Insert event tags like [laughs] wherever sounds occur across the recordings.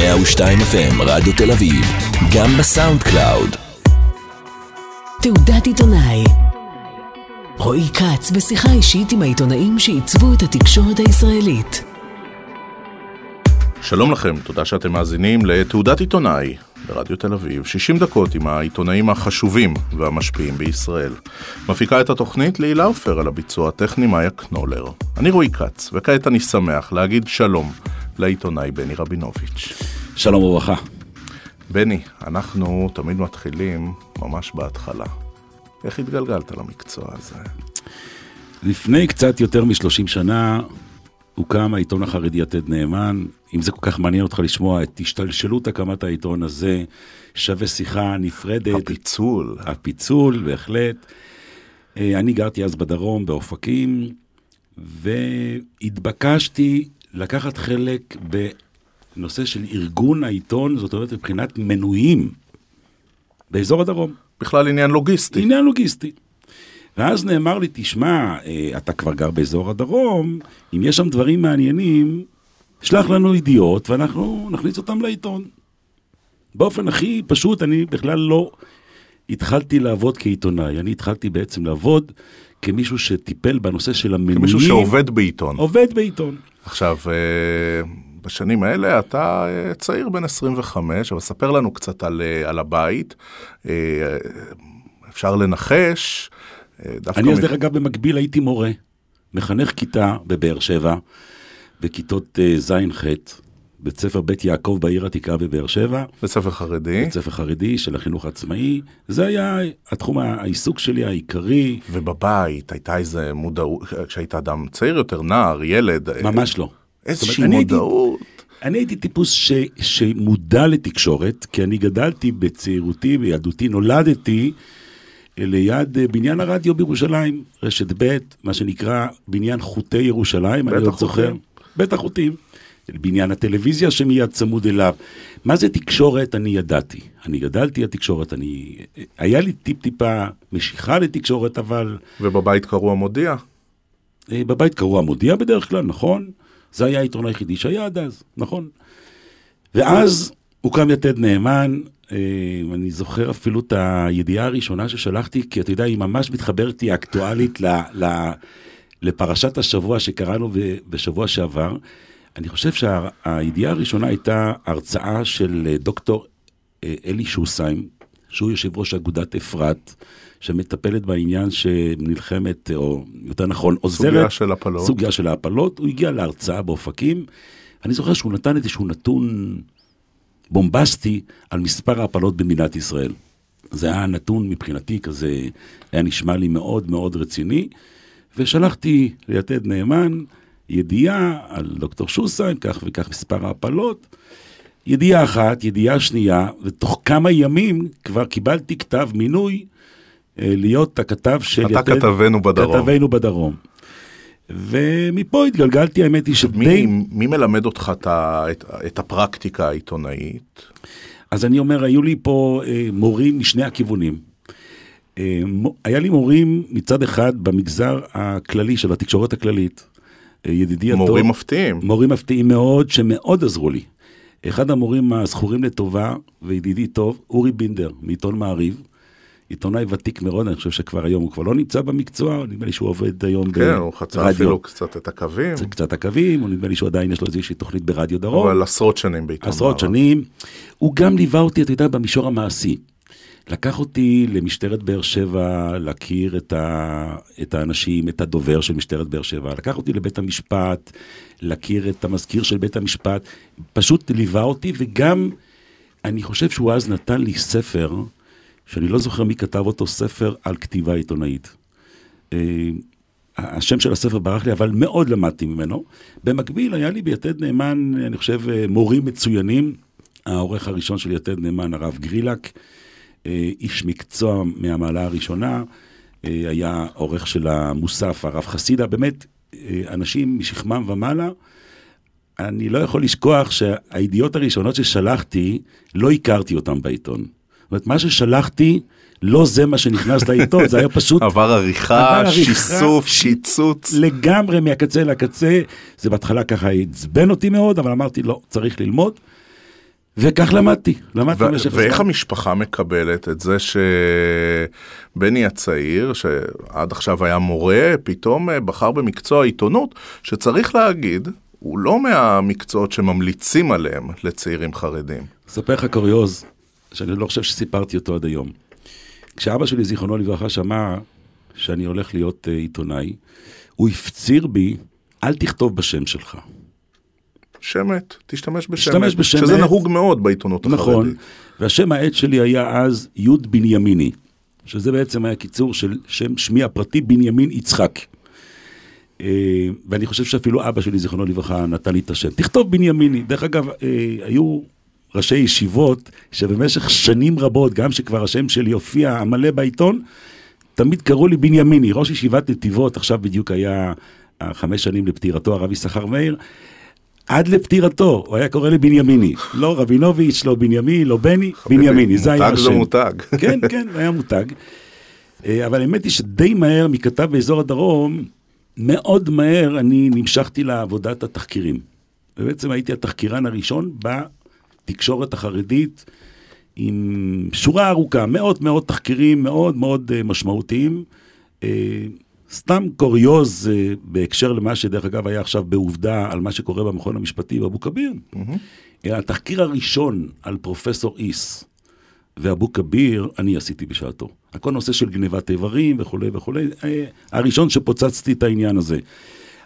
102 FM רדיו תל אביב, גם ב SoundCloud. תעודת עיתונאי רועי כץ בשיחה אישית עם העיתונאים שעיצבו את התקשורת הישראלית. שלום לכם, תודה שאתם מאזינים לתעודת עיתונאי ברדיו תל אביב, 60 דקות עם העיתונאים החשובים והמשפיעים בישראל. מפיקה את התוכנית להילה עופר על הביצוע הטכני מאיה קנולר. אני רועי כץ, וכעת אני שמח להגיד שלום לעיתונאי בני רבינוביץ'. שלום וברכה. בני, אנחנו תמיד מתחילים ממש בהתחלה. איך התגלגלת למקצוע הזה? לפני קצת יותר מ-30 שנה הוקם העיתון החרדי יתד נאמן. אם זה כל כך מעניין אותך לשמוע את השתלשלות הקמת העיתון הזה, שווה שיחה נפרדת. הפיצול. הפיצול, בהחלט. אה, אני גרתי אז בדרום, באופקים, והתבקשתי לקחת חלק בנושא של ארגון העיתון, זאת אומרת מבחינת מנויים באזור הדרום. בכלל עניין לוגיסטי. עניין לוגיסטי. ואז נאמר לי, תשמע, אה, אתה כבר גר באזור הדרום, אם יש שם דברים מעניינים, שלח לנו ידיעות ואנחנו נכניס אותם לעיתון. באופן הכי פשוט, אני בכלל לא התחלתי לעבוד כעיתונאי, אני התחלתי בעצם לעבוד כמישהו שטיפל בנושא של המנויים. כמישהו שעובד בעיתון. עובד בעיתון. עכשיו, אה, בשנים האלה אתה אה, צעיר בן 25, אבל ספר לנו קצת על, על הבית. אפשר לנחש. אני אז דרך אגב במקביל הייתי מורה, מחנך כיתה בבאר שבע, בכיתות אה, ז'-ח', בית ספר בית יעקב בעיר עתיקה בבאר שבע. בית ספר חרדי. בית ספר חרדי של החינוך העצמאי. זה היה התחום העיסוק שלי העיקרי. ובבית הייתה איזה מודעות, כשהיית אדם צעיר יותר, נער, ילד. אה, ממש לא. איזושהי מודעות. אני הייתי טיפוס ש, שמודע לתקשורת, כי אני גדלתי בצעירותי, בילדותי, נולדתי. ליד אה, בניין הרדיו בירושלים, רשת ב', מה שנקרא בניין חוטי ירושלים, אני עוד זוכר. בית החוטים. בניין הטלוויזיה שמיד צמוד אליו. מה זה תקשורת? אני ידעתי. אני גדלתי על תקשורת, אני... היה לי טיפ-טיפה משיכה לתקשורת, אבל... ובבית קראו המודיע? אה, בבית קראו המודיע בדרך כלל, נכון. זה היה העיתון היחידי שהיה עד אז, נכון. ואז הוקם יתד נאמן, אה, אני זוכר אפילו את הידיעה הראשונה ששלחתי, כי אתה יודע, היא ממש מתחברת לי אקטואלית ל, ל, לפרשת השבוע שקראנו בשבוע שעבר. אני חושב שהידיעה הראשונה הייתה הרצאה של אה, דוקטור אה, אלי שוסיים, שהוא יושב ראש אגודת אפרת, שמטפלת בעניין שנלחמת, או יותר נכון, עוזרת. סוגיה של הפלות. סוגיה של ההפלות. הוא הגיע להרצאה באופקים, אני זוכר שהוא נתן איזשהו נתון בומבסטי על מספר ההפלות במדינת ישראל. זה היה נתון מבחינתי כזה, היה נשמע לי מאוד מאוד רציני, ושלחתי ליתד נאמן ידיעה על דוקטור שוסן, כך וכך מספר ההפלות. ידיעה אחת, ידיעה שנייה, ותוך כמה ימים כבר קיבלתי כתב מינוי אה, להיות הכתב של אתה יתד... אתה כתבנו בדרום. כתבנו בדרום. ומפה התגלגלתי, האמת היא שדי... מי, מי מלמד אותך את, את, את הפרקטיקה העיתונאית? אז אני אומר, היו לי פה אה, מורים משני הכיוונים. אה, היה לי מורים מצד אחד במגזר הכללי של התקשורת הכללית. ידידי הטוב. מורים מפתיעים. מורים מפתיעים מאוד, שמאוד עזרו לי. אחד המורים הזכורים לטובה וידידי טוב, אורי בינדר, מעיתון מעריב. עיתונאי ותיק מאוד, אני חושב שכבר היום הוא כבר לא נמצא במקצוע, נדמה לי שהוא עובד היום כן, ברדיו. כן, הוא חצה אפילו קצת את הקווים. קצת הקווים, נדמה לי שהוא עדיין יש לו איזושהי תוכנית ברדיו דרום. אבל עשרות שנים בעיתון. עשרות שנים. הוא גם ליווה אותי, אתה יודע, במישור המעשי. לקח אותי למשטרת באר שבע להכיר את, ה, את האנשים, את הדובר של משטרת באר שבע, לקח אותי לבית המשפט, להכיר את המזכיר של בית המשפט, פשוט ליווה אותי, וגם אני חושב שהוא אז נתן לי ספר, שאני לא זוכר מי כתב אותו, ספר על כתיבה עיתונאית. אה, השם של הספר ברח לי, אבל מאוד למדתי ממנו. במקביל, היה לי ביתד נאמן, אני חושב, אה, מורים מצוינים. העורך הראשון של יתד נאמן, הרב גרילק, איש מקצוע מהמעלה הראשונה, היה עורך של המוסף, הרב חסידה, באמת, אנשים משכמם ומעלה. אני לא יכול לשכוח שהידיעות הראשונות ששלחתי, לא הכרתי אותם בעיתון. זאת אומרת, מה ששלחתי, לא זה מה שנכנס לעיתון, זה היה [laughs] פשוט... עבר עריכה, שיסוף, שיצוץ. לגמרי מהקצה לקצה. זה בהתחלה ככה עצבן אותי מאוד, אבל אמרתי, לא, צריך ללמוד. וכך למדתי, למדתי במשך ואיך הזמן. המשפחה מקבלת את זה שבני הצעיר, שעד עכשיו היה מורה, פתאום אה, בחר במקצוע עיתונות, שצריך להגיד, הוא לא מהמקצועות שממליצים עליהם לצעירים חרדים. אספר לך קוריוז, שאני לא חושב שסיפרתי אותו עד היום. כשאבא שלי, זיכרונו לברכה, שמע שאני הולך להיות uh, עיתונאי, הוא הפציר בי, אל תכתוב בשם שלך. שמת, תשתמש בשמת. תשתמש בשם שזה. נהוג מאוד בעיתונות נכון, החרדית. והשם העט שלי היה אז י' בנימיני, שזה בעצם היה קיצור של שם שמי הפרטי בנימין יצחק. אה, ואני חושב שאפילו אבא שלי, זיכרונו לברכה, נתן לי את השם. תכתוב בנימיני. דרך אגב, אה, היו ראשי ישיבות שבמשך שנים רבות, גם שכבר השם שלי הופיע מלא בעיתון, תמיד קראו לי בנימיני. ראש ישיבת נתיבות, עכשיו בדיוק היה החמש שנים לפטירתו, הרב יששכר מאיר. עד לפטירתו, הוא היה קורא לי בנימיני. לא רבינוביץ', לא בנימין, לא בני, בנימיני, זה היה מותג השם. זה מותג. כן, כן, היה מותג. אה, אבל האמת היא שדי מהר, מכתב באזור הדרום, מאוד מהר אני נמשכתי לעבודת התחקירים. ובעצם הייתי התחקירן הראשון בתקשורת החרדית, עם שורה ארוכה, מאות מאות תחקירים מאוד מאוד אה, משמעותיים. סתם קוריוז אה, בהקשר למה שדרך אגב היה עכשיו בעובדה על מה שקורה במכון המשפטי באבו כביר. אה, התחקיר הראשון על פרופסור איס ואבו כביר, אני עשיתי בשעתו. הכל נושא של גנבת איברים וכולי וכולי. אה, הראשון שפוצצתי את העניין הזה.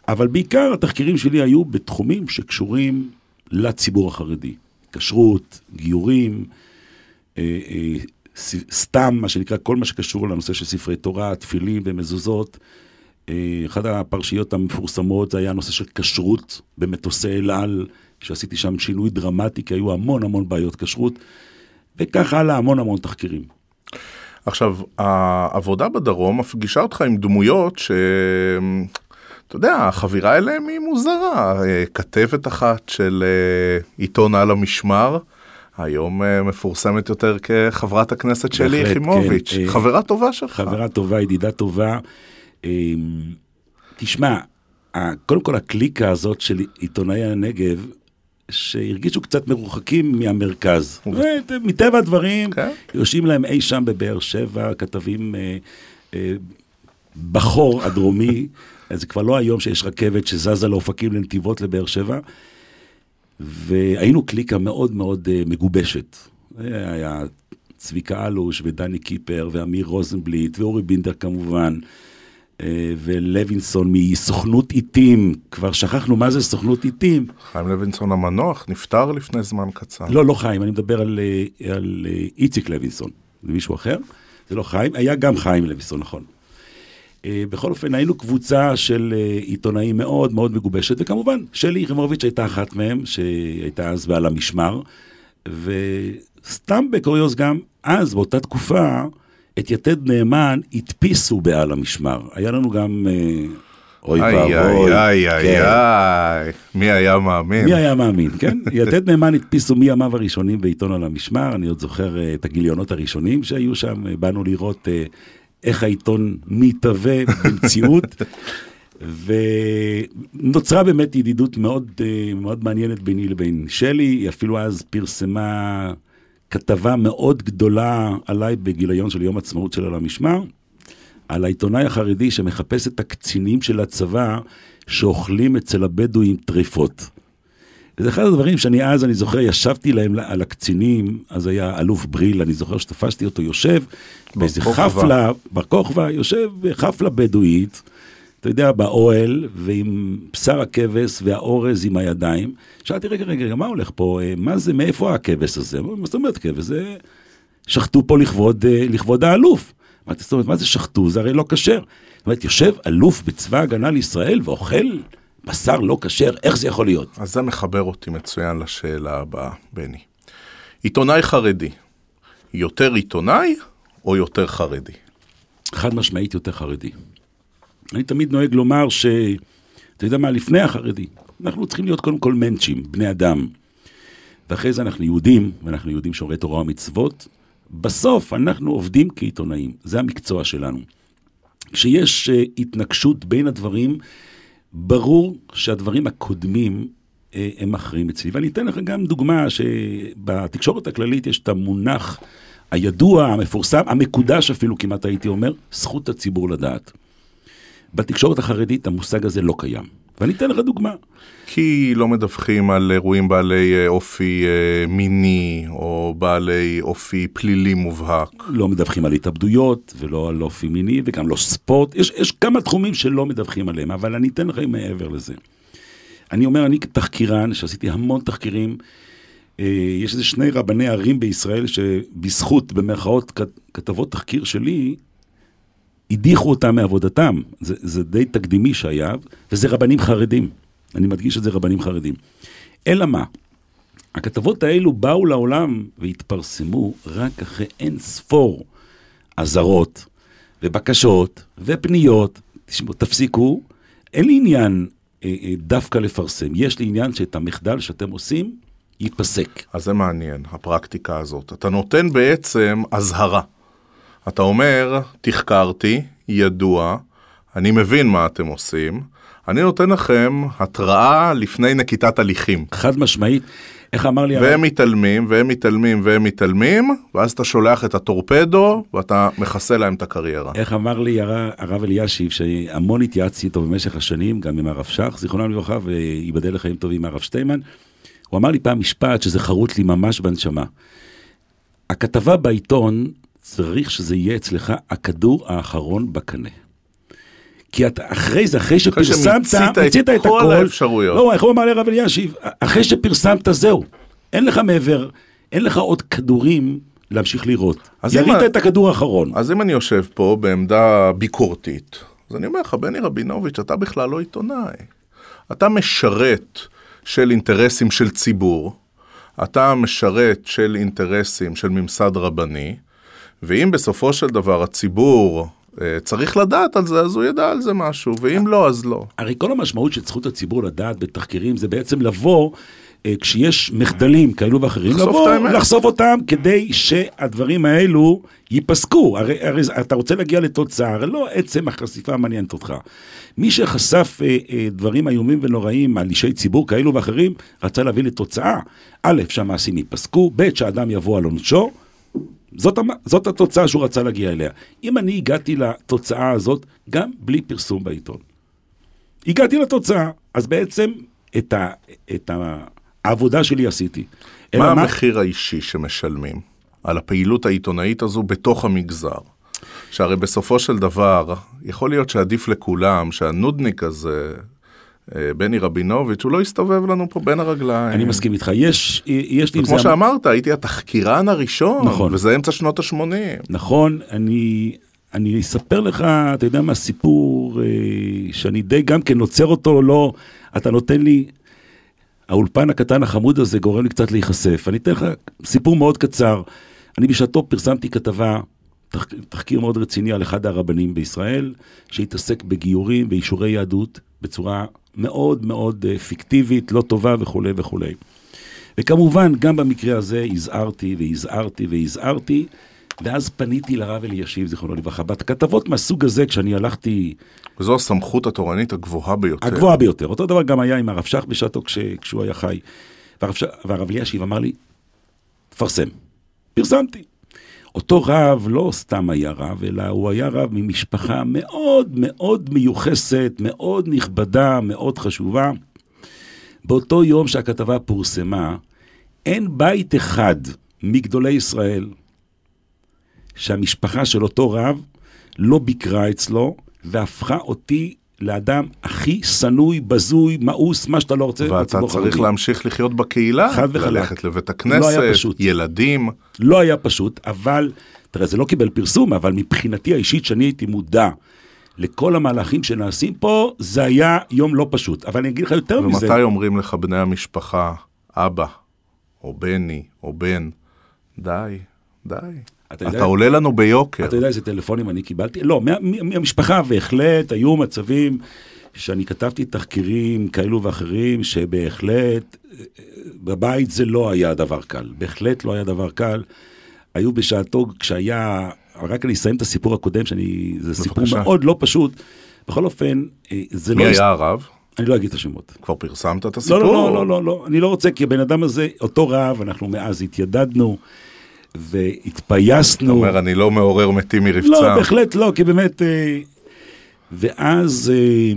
אבל בעיקר התחקירים שלי היו בתחומים שקשורים לציבור החרדי. כשרות, גיורים, סתם, מה שנקרא, כל מה שקשור לנושא של ספרי תורה, תפילים ומזוזות. אה, אחת הפרשיות המפורסמות זה היה הנושא של כשרות במטוסי אל על, שעשיתי שם שינוי דרמטי, כי היו המון המון בעיות כשרות, וכך הלאה המון המון תחקירים. עכשיו, העבודה בדרום מפגישה אותך עם דמויות ש... אתה יודע, החבירה אליהם היא מוזרה. אה, כתבת אחת של אה, עיתון על המשמר, היום אה, מפורסמת יותר כחברת הכנסת שלי בהחלט, יחימוביץ'. כן, חברה טובה שלך. חברה טובה, ידידה טובה. אה, תשמע, קודם כל הקליקה הזאת של עיתונאי הנגב, שהרגישו קצת מרוחקים מהמרכז. מטבע הדברים, כן. יושבים להם אי שם בבאר שבע, כתבים אה, אה, בחור הדרומי, [laughs] אז זה כבר לא היום שיש רכבת שזזה לאופקים, לנתיבות, לבאר שבע. והיינו קליקה מאוד מאוד אה, מגובשת. זה היה צביקה אלוש ודני קיפר ואמיר רוזנבליט ואורי בינדר כמובן. אה, ולוינסון מסוכנות עיתים, כבר שכחנו מה זה סוכנות עיתים. חיים לוינסון המנוח נפטר לפני זמן קצר. לא, לא חיים, אני מדבר על, אה, על אה, איציק לוינסון, זה מישהו אחר, זה לא חיים, היה גם חיים לוינסון, נכון. אה, בכל אופן, היינו קבוצה של אה, עיתונאים מאוד מאוד מגובשת, וכמובן, שלי יחימוביץ' הייתה אחת מהם, שהייתה אז בעל המשמר, וסתם בקוריוז גם, אז, באותה תקופה, את יתד נאמן הדפיסו בעל המשמר. היה לנו גם... אה, אוי ואבוי. איי איי כן. איי, מי היה מאמין? מי היה מאמין, כן? [laughs] יתד נאמן הדפיסו מימיו הראשונים בעיתון על המשמר, אני עוד זוכר את הגיליונות הראשונים שהיו שם, באנו לראות איך העיתון מתהווה במציאות, [laughs] ונוצרה באמת ידידות מאוד, אה, מאוד מעניינת ביני לבין שלי, היא אפילו אז פרסמה כתבה מאוד גדולה עליי בגיליון של יום עצמאות של על המשמר. על העיתונאי החרדי שמחפש את הקצינים של הצבא שאוכלים אצל הבדואים טריפות. זה אחד הדברים שאני אז, אני זוכר, ישבתי להם על הקצינים, אז היה אלוף בריל, אני זוכר שתפסתי אותו יושב באיזה. חפלה, בר כוכבא, יושב בחפלה בדואית, אתה יודע, באוהל, ועם בשר הכבש והאורז עם הידיים. שאלתי, רגע, רגע, מה הולך פה? אה, מה זה, מאיפה הכבש הזה? מה זאת אומרת כבש? זה... שחטו פה לכבוד, אה, לכבוד האלוף. אמרתי, זאת אומרת, מה זה שחטו? זה הרי לא כשר. זאת אומרת, יושב אלוף בצבא ההגנה לישראל ואוכל בשר לא כשר, איך זה יכול להיות? אז זה מחבר אותי מצוין לשאלה הבאה, בני. עיתונאי חרדי, יותר עיתונאי או יותר חרדי? חד משמעית יותר חרדי. אני תמיד נוהג לומר ש... אתה יודע מה, לפני החרדי, אנחנו צריכים להיות קודם כל מענצ'ים, בני אדם. ואחרי זה אנחנו יהודים, ואנחנו יהודים שומרי תורה ומצוות. בסוף אנחנו עובדים כעיתונאים, זה המקצוע שלנו. כשיש uh, התנגשות בין הדברים, ברור שהדברים הקודמים אה, הם מכריעים אצלי. ואני אתן לך גם דוגמה שבתקשורת הכללית יש את המונח הידוע, המפורסם, המקודש אפילו כמעט הייתי אומר, זכות הציבור לדעת. בתקשורת החרדית המושג הזה לא קיים. ואני אתן לך דוגמה. כי לא מדווחים על אירועים בעלי אה, אופי אה, מיני או בעלי אופי פלילי מובהק. לא מדווחים על התאבדויות ולא על אופי מיני וגם לא ספורט. יש, יש כמה תחומים שלא מדווחים עליהם, אבל אני אתן לך מעבר לזה. אני אומר, אני כתחקירן, שעשיתי המון תחקירים, אה, יש איזה שני רבני ערים בישראל שבזכות, במרכאות, כתבות תחקיר שלי, הדיחו אותם מעבודתם. זה, זה די תקדימי שהיה, וזה רבנים חרדים. אני מדגיש את זה רבנים חרדים. אלא מה? הכתבות האלו באו לעולם והתפרסמו רק אחרי אין ספור אזהרות ובקשות ופניות. תשמעו, תפסיקו, אין לי עניין אה, אה, דווקא לפרסם. יש לי עניין שאת המחדל שאתם עושים, ייפסק. אז זה מעניין, הפרקטיקה הזאת. אתה נותן בעצם אזהרה. אתה אומר, תחקרתי, ידוע, אני מבין מה אתם עושים, אני נותן לכם התראה לפני נקיטת הליכים. חד משמעית. איך אמר לי... והם. מתעלמים, והם מתעלמים, והם מתעלמים, ואז אתה שולח את הטורפדו, ואתה מכסה להם את הקריירה. איך אמר לי הר... הרב אלישיב, שהמון התייעצתי איתו במשך השנים, גם עם הרב שך, זיכרונם לברכה, וייבדל לחיים טובים עם הרב שטיימן, הוא אמר לי פעם משפט שזה חרוט לי ממש בנשמה. הכתבה בעיתון, צריך שזה יהיה אצלך הכדור האחרון בקנה. כי אתה אחרי זה, אחרי שפרסמת, מיצית את כל האפשרויות. לא, איך הוא אמר לרב אלישיב? אחרי שפרסמת, זהו. אין לך מעבר, אין לך עוד כדורים להמשיך לראות. ירית את הכדור האחרון. אז אם אני יושב פה בעמדה ביקורתית, אז אני אומר לך, בני רבינוביץ', אתה בכלל לא עיתונאי. אתה משרת של אינטרסים של ציבור, אתה משרת של אינטרסים של ממסד רבני, ואם בסופו של דבר הציבור צריך לדעת על זה, אז הוא ידע על זה משהו, ואם לא, אז לא. הרי כל המשמעות של זכות הציבור לדעת בתחקירים זה בעצם לבוא אה, כשיש מחדלים כאלו ואחרים, לבוא. לחשוף אותם כדי שהדברים האלו ייפסקו. הרי, הרי אתה רוצה להגיע לתוצאה, הרי לא עצם החשיפה מעניינת אותך. מי שחשף אה, אה, דברים איומים ונוראים על אישי ציבור כאלו ואחרים, רצה להביא לתוצאה. א', שהמעשים ייפסקו, ב', שהאדם יבוא על עונשו. זאת, זאת התוצאה שהוא רצה להגיע אליה. אם אני הגעתי לתוצאה הזאת, גם בלי פרסום בעיתון. הגעתי לתוצאה, אז בעצם את, ה, את העבודה שלי עשיתי. מה המחיר מה... האישי שמשלמים על הפעילות העיתונאית הזו בתוך המגזר? שהרי בסופו של דבר, יכול להיות שעדיף לכולם שהנודניק הזה, בני רבינוביץ', הוא לא יסתובב לנו פה בין הרגליים. אני מסכים איתך, יש, יש לי... כמו שאמרת, הייתי התחקירן הראשון, נכון. וזה אמצע שנות ה-80. נכון, אני, אני אספר לך, אתה יודע מה, סיפור אה, שאני די גם כן נוצר אותו, לא, אתה נותן לי, האולפן הקטן החמוד הזה גורם לי קצת להיחשף. אני אתן לך סיפור מאוד קצר. אני בשעתו פרסמתי כתבה, תח, תחקיר מאוד רציני על אחד הרבנים בישראל, שהתעסק בגיורים, באישורי יהדות, בצורה מאוד מאוד אה, פיקטיבית, לא טובה וכולי וכולי. וכמובן, גם במקרה הזה הזהרתי והזהרתי והזהרתי, ואז פניתי לרב אלישיב, זיכרונו לברכה, בכתבות מהסוג הזה, כשאני הלכתי... וזו הסמכות התורנית הגבוהה ביותר. הגבוהה ביותר. אותו דבר גם היה עם הרב שך בשעתו כש, כשהוא היה חי. והרב, ש... והרב אלישיב אמר לי, תפרסם. פרסמתי. אותו רב לא סתם היה רב, אלא הוא היה רב ממשפחה מאוד מאוד מיוחסת, מאוד נכבדה, מאוד חשובה. באותו יום שהכתבה פורסמה, אין בית אחד מגדולי ישראל שהמשפחה של אותו רב לא ביקרה אצלו והפכה אותי לאדם הכי שנוי, בזוי, מאוס, מה שאתה לא רוצה. ואתה צריך חרדי. להמשיך לחיות בקהילה, חד וחלק. ללכת לבית הכנסת, לא היה פשוט. ילדים. לא היה פשוט, אבל, תראה, זה לא קיבל פרסום, אבל מבחינתי האישית, שאני הייתי מודע לכל המהלכים שנעשים פה, זה היה יום לא פשוט. אבל אני אגיד לך יותר ומתי מזה. ומתי אומרים לך בני המשפחה, אבא, או בני, או בן, די, די. אתה, אתה יודע, עולה לנו ביוקר. אתה יודע איזה טלפונים אני קיבלתי? לא, מה, מהמשפחה בהחלט היו מצבים שאני כתבתי תחקירים כאלו ואחרים, שבהחלט בבית זה לא היה דבר קל. בהחלט לא היה דבר קל. היו בשעתו, כשהיה, רק אני אסיים את הסיפור הקודם, שאני, זה סיפור בבקשה. מאוד לא פשוט. בכל אופן, אה, זה מי לא... מי היה הרב? אני לא אגיד את השמות. כבר פרסמת את הסיפור? לא, לא, לא, לא, לא, אני לא רוצה, כי הבן אדם הזה, אותו רב, אנחנו מאז התיידדנו והתפייסנו. אתה אומר, אני לא מעורר מתים מרבצם. לא, בהחלט לא, כי באמת... אה, ואז אה,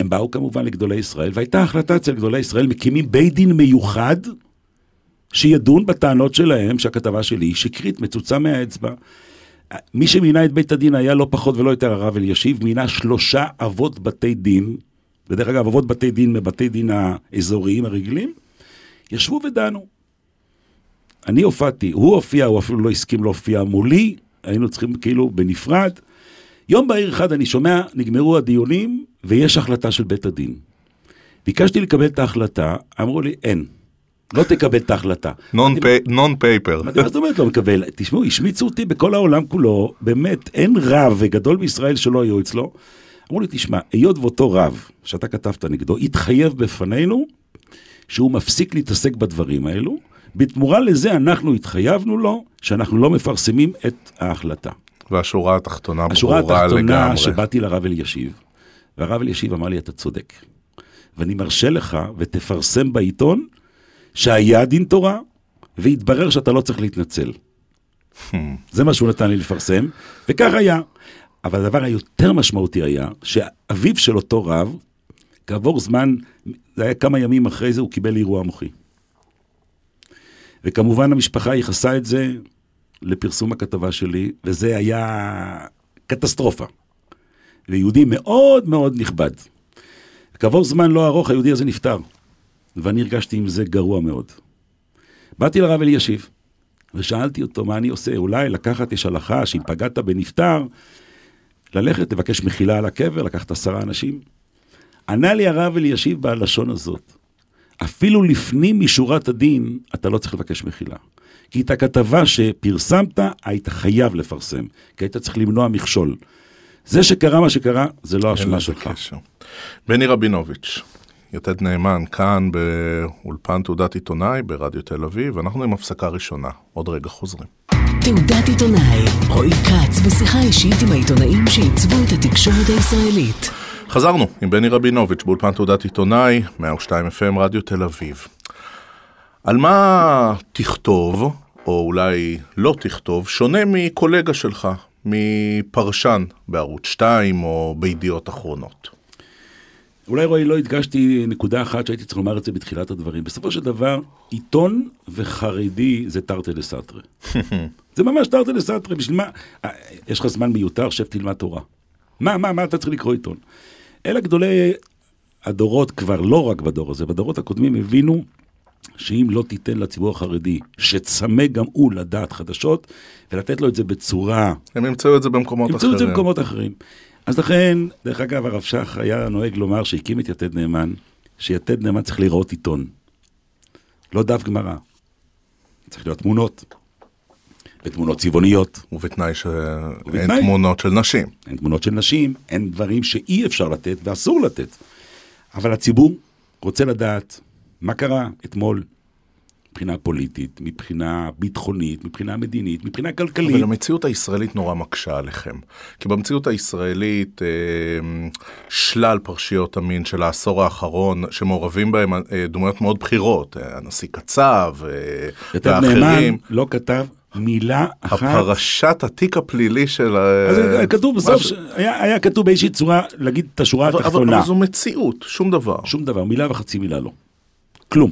הם באו כמובן לגדולי ישראל, והייתה החלטה אצל גדולי ישראל, מקימים בית דין מיוחד, שידון בטענות שלהם, שהכתבה שלי היא שקרית, מצוצה מהאצבע. מי שמינה את בית הדין היה לא פחות ולא יותר הרב אלישיב, מינה שלושה אבות בתי דין, ודרך אגב, אבות בתי דין מבתי דין האזוריים הרגילים, ישבו ודנו. אני הופעתי, הוא הופיע, הוא אפילו לא הסכים להופיע מולי, היינו צריכים כאילו בנפרד. יום בהיר אחד אני שומע, נגמרו הדיונים, ויש החלטה של בית הדין. ביקשתי לקבל את ההחלטה, אמרו לי, אין. לא תקבל את ההחלטה. נון פייפר. מה זאת אומרת לא מקבל? תשמעו, השמיצו אותי בכל העולם כולו, באמת, אין רב וגדול בישראל שלא היו אצלו. אמרו לי, תשמע, היות ואותו רב שאתה כתבת נגדו, התחייב בפנינו שהוא מפסיק להתעסק בדברים האלו, בתמורה לזה אנחנו התחייבנו לו שאנחנו לא מפרסמים את ההחלטה. והשורה התחתונה ברורה השורה התחתונה לגמרי. שבאתי לרב אלישיב, והרב אלישיב אמר לי, אתה צודק. ואני מרשה לך, ותפרסם בעיתון, שהיה דין תורה, והתברר שאתה לא צריך להתנצל. זה מה שהוא נתן לי לפרסם, וכך היה. אבל הדבר היותר משמעותי היה, שאביו של אותו רב, כעבור זמן, זה היה כמה ימים אחרי זה, הוא קיבל אירוע מוחי. וכמובן המשפחה ייחסה את זה לפרסום הכתבה שלי, וזה היה קטסטרופה. ויהודי מאוד מאוד נכבד. כעבור זמן לא ארוך היהודי הזה נפטר, ואני הרגשתי עם זה גרוע מאוד. באתי לרב אלישיב, ושאלתי אותו מה אני עושה, אולי לקחת, יש הלכה שאם פגעת בנפטר, ללכת לבקש מחילה על הקבר, לקחת עשרה אנשים. ענה לי הרב אלישיב בלשון הזאת, אפילו לפנים משורת הדין, אתה לא צריך לבקש מחילה. כי את הכתבה שפרסמת, היית חייב לפרסם, כי היית צריך למנוע מכשול. זה שקרה מה שקרה, זה לא אין אשמה לזה שלך. קשר. בני רבינוביץ', יתד נאמן, כאן באולפן תעודת עיתונאי ברדיו תל אביב, אנחנו עם הפסקה ראשונה. עוד רגע חוזרים. תעודת עיתונאי, רועי כץ בשיחה אישית עם העיתונאים שעיצבו את התקשורת הישראלית. חזרנו עם בני רבינוביץ' באולפן תעודת עיתונאי, 102 FM רדיו תל אביב. על מה תכתוב, או אולי לא תכתוב, שונה מקולגה שלך, מפרשן בערוץ 2 או בידיעות אחרונות? אולי רועי לא הדגשתי נקודה אחת שהייתי צריך לומר את זה בתחילת הדברים. בסופו של דבר, עיתון וחרדי זה תרתי דה סתרי. [laughs] זה ממש תרתי דה סתרי, בשביל מה? אה, יש לך זמן מיותר, שב תלמד תורה. מה, מה, מה אתה צריך לקרוא עיתון? אלה גדולי הדורות, כבר לא רק בדור הזה, בדורות הקודמים הבינו שאם לא תיתן לציבור החרדי, שצמא גם הוא לדעת חדשות, ולתת לו את זה בצורה הם ימצאו את זה במקומות ימצאו אחרים. את זה במקומות אחרים. אז לכן, דרך אגב, הרב שך היה נוהג לומר שהקים את יתד נאמן, שיתד נאמן צריך לראות עיתון. לא דף גמרא. צריך להיות תמונות. ותמונות צבעוניות. ובתנאי שאין תמונות של נשים. אין תמונות של נשים, אין דברים שאי אפשר לתת ואסור לתת. אבל הציבור רוצה לדעת מה קרה אתמול מבחינה פוליטית, מבחינה ביטחונית, מבחינה מדינית, מבחינה כלכלית. אבל המציאות הישראלית נורא מקשה עליכם. כי במציאות הישראלית אה, שלל פרשיות המין של העשור האחרון, שמעורבים בהם אה, דמויות מאוד בכירות, אה, הנשיא קצב יתד נאמן ואחרים. לא כתב מילה אחת. הפרשת התיק הפלילי של... אז היה כתוב בסוף, משהו- ש- היה, היה כתוב באיזושהי צורה להגיד את השורה אבל, אבל, התחתונה. אבל זו מציאות, שום דבר. שום דבר, מילה וחצי מילה לא. כלום.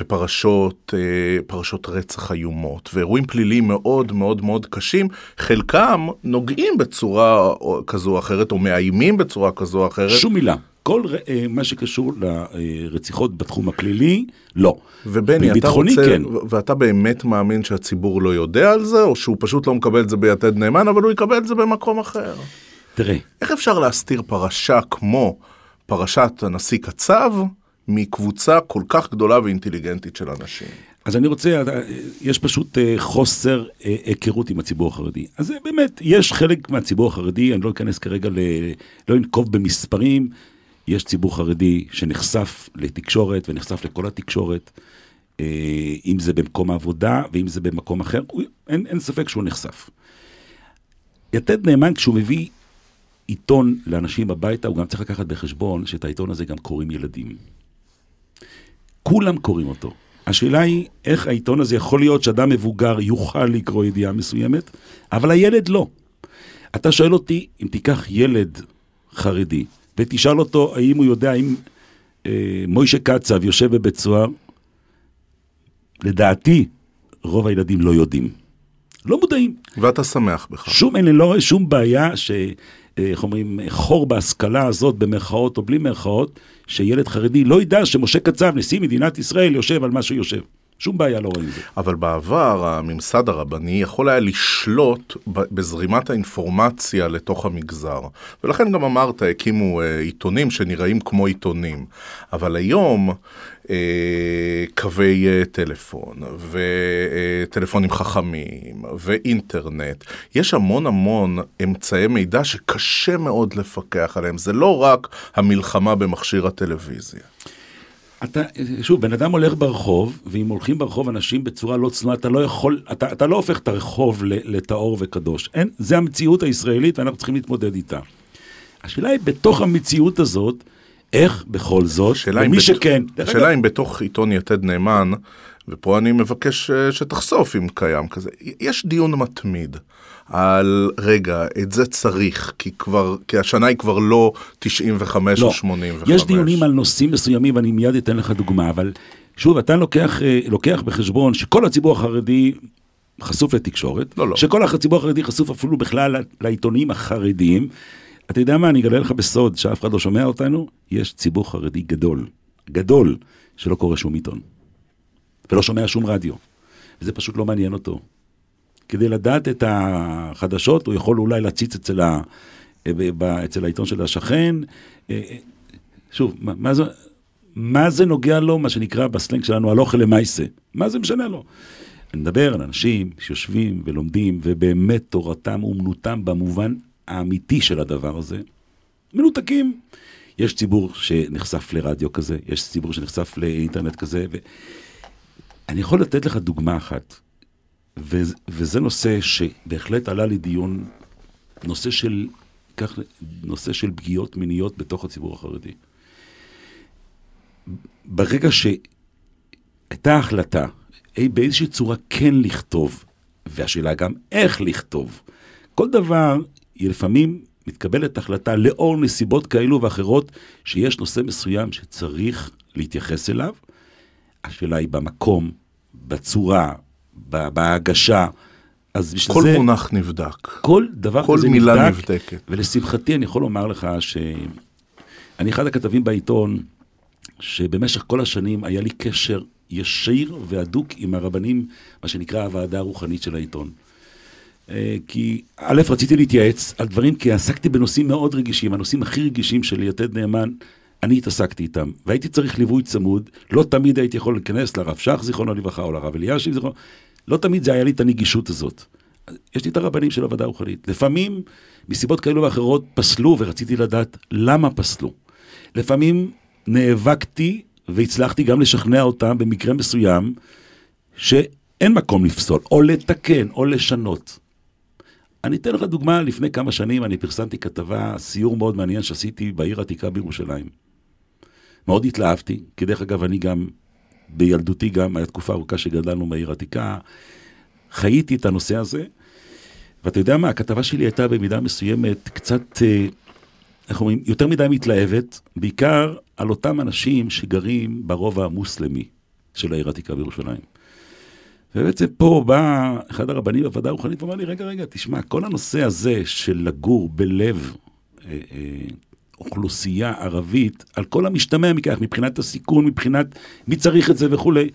ופרשות אה, פרשות רצח איומות, ואירועים פליליים מאוד מאוד מאוד קשים, חלקם נוגעים בצורה כזו או אחרת, או מאיימים בצורה כזו או אחרת. שום מילה. כל אה, מה שקשור לרציחות בתחום הפלילי, לא. ובני, אתה רוצה, כן. ואתה באמת מאמין שהציבור לא יודע על זה, או שהוא פשוט לא מקבל את זה ביתד נאמן, אבל הוא יקבל את זה במקום אחר? תראה, איך אפשר להסתיר פרשה כמו פרשת הנשיא קצב מקבוצה כל כך גדולה ואינטליגנטית של אנשים? אז אני רוצה, אה, יש פשוט אה, חוסר היכרות עם הציבור החרדי. אז באמת, יש חלק מהציבור החרדי, אני לא אכנס כרגע, ל... לא אנקוב במספרים, יש ציבור חרדי שנחשף לתקשורת ונחשף לכל התקשורת, אה, אם זה במקום העבודה ואם זה במקום אחר, הוא, אין, אין ספק שהוא נחשף. יתד נאמן, כשהוא מביא עיתון לאנשים הביתה, הוא גם צריך לקחת בחשבון שאת העיתון הזה גם קוראים ילדים. כולם קוראים אותו. השאלה היא, איך העיתון הזה יכול להיות שאדם מבוגר יוכל לקרוא ידיעה מסוימת, אבל הילד לא. אתה שואל אותי, אם תיקח ילד חרדי, ותשאל אותו האם הוא יודע אם אה, מוישה קצב יושב בבית סוהר, לדעתי, רוב הילדים לא יודעים. לא מודעים. ואתה שמח בכך. שום, אני לא רואה שום בעיה ש... אה, איך אומרים, חור בהשכלה הזאת, במרכאות או בלי מרכאות, שילד חרדי לא ידע שמשה קצב, נשיא מדינת ישראל, יושב על מה שהוא יושב. שום בעיה לא רואים את זה. אבל בעבר הממסד הרבני יכול היה לשלוט בזרימת האינפורמציה לתוך המגזר. ולכן גם אמרת, הקימו אה, עיתונים שנראים כמו עיתונים. אבל היום אה, קווי אה, טלפון וטלפונים חכמים ואינטרנט, יש המון המון אמצעי מידע שקשה מאוד לפקח עליהם. זה לא רק המלחמה במכשיר הטלוויזיה. אתה, שוב, בן אדם הולך ברחוב, ואם הולכים ברחוב אנשים בצורה לא צנועה, אתה לא יכול, אתה, אתה לא הופך את הרחוב לטהור וקדוש. אין, זה המציאות הישראלית ואנחנו צריכים להתמודד איתה. השאלה היא, בתוך המציאות הזאת, איך בכל זאת, ומי בת... שכן... השאלה אם בתוך עיתון יתד נאמן, ופה אני מבקש אה, שתחשוף אם קיים כזה, יש דיון מתמיד. על רגע, את זה צריך, כי כבר, כי השנה היא כבר לא 95 לא. או 85. יש דיונים על נושאים מסוימים, ואני מיד אתן לך דוגמה, אבל שוב, אתה לוקח, אה, לוקח בחשבון שכל הציבור החרדי חשוף לתקשורת, לא, לא. שכל הציבור החרדי חשוף אפילו בכלל לעיתונים החרדיים. אתה יודע מה, אני אגלה לך בסוד, שאף אחד לא שומע אותנו, יש ציבור חרדי גדול, גדול, שלא קורא שום עיתון, ולא שומע שום רדיו. וזה פשוט לא מעניין אותו. כדי לדעת את החדשות, הוא יכול אולי להציץ אצל, ה, אצל העיתון של השכן. אה, אה, שוב, מה, זה, מה זה נוגע לו, מה שנקרא בסלנג שלנו, הלוך למעשה? מה זה משנה לו? אני מדבר על אנשים שיושבים ולומדים, ובאמת תורתם אומנותם במובן האמיתי של הדבר הזה, מנותקים. יש ציבור שנחשף לרדיו כזה, יש ציבור שנחשף לאינטרנט כזה, ואני יכול לתת לך דוגמה אחת. ו- וזה נושא שבהחלט עלה לדיון, נושא של, כך, נושא של פגיעות מיניות בתוך הציבור החרדי. ברגע שהייתה החלטה אי, באיזושהי צורה כן לכתוב, והשאלה גם איך לכתוב, כל דבר, היא לפעמים מתקבלת החלטה לאור נסיבות כאלו ואחרות, שיש נושא מסוים שצריך להתייחס אליו. השאלה היא במקום, בצורה, בהגשה. אז בשביל כל זה... כל מונח נבדק. כל דבר כל כזה נבדק. כל מילה נבדק. נבדקת. ולשמחתי אני יכול לומר לך שאני אחד הכתבים בעיתון, שבמשך כל השנים היה לי קשר ישיר והדוק עם הרבנים, מה שנקרא הוועדה הרוחנית של העיתון. אה, כי א', רציתי להתייעץ על דברים, כי עסקתי בנושאים מאוד רגישים, הנושאים הכי רגישים של יתד נאמן, אני התעסקתי איתם, והייתי צריך ליווי צמוד, לא תמיד הייתי יכול להיכנס לרב שך, זיכרונו לברכה, או לרב אלישיב, זיכרונו, לא תמיד זה היה לי את הנגישות הזאת. יש לי את הרבנים של הוועדה הרוחנית. לפעמים, מסיבות כאלו ואחרות, פסלו, ורציתי לדעת למה פסלו. לפעמים נאבקתי, והצלחתי גם לשכנע אותם במקרה מסוים, שאין מקום לפסול, או לתקן, או לשנות. אני אתן לך דוגמה, לפני כמה שנים אני פרסמתי כתבה, סיור מאוד מעניין שעשיתי בעיר העתיקה בירושלים. מאוד התלהבתי, כי דרך אגב, אני גם, בילדותי גם, הייתה תקופה ארוכה שגדלנו בעיר העתיקה, חייתי את הנושא הזה, ואתה יודע מה, הכתבה שלי הייתה במידה מסוימת קצת, אה, איך אומרים, יותר מדי מתלהבת, בעיקר על אותם אנשים שגרים ברובע המוסלמי של העיר העתיקה בירושלים. ובעצם פה בא אחד הרבנים בוועדה הרוחנית ואמר לי, רגע, רגע, תשמע, כל הנושא הזה של לגור בלב אה, אה, אוכלוסייה ערבית, על כל המשתמע מכך, מבחינת הסיכון, מבחינת מי צריך את זה וכולי,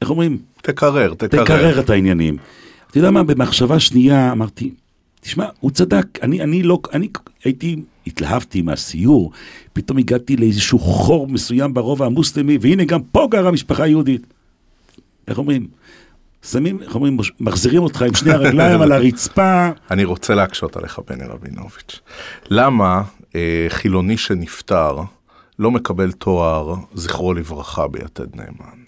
איך אומרים? תקרר, תקרר. תקרר את העניינים. אתה יודע מה, במחשבה שנייה אמרתי, תשמע, הוא צדק, אני, אני לא, אני הייתי, התלהבתי מהסיור, פתאום הגעתי לאיזשהו חור מסוים ברובע המוסלמי, והנה גם פה גרה משפחה יהודית. איך אומרים? שמים, איך אומרים, מחזירים אותך עם שני הרגליים על [laughs] הרצפה. אני רוצה להקשות עליך, בני רבינוביץ'. למה חילוני שנפטר לא מקבל תואר זכרו לברכה ביתד נאמן?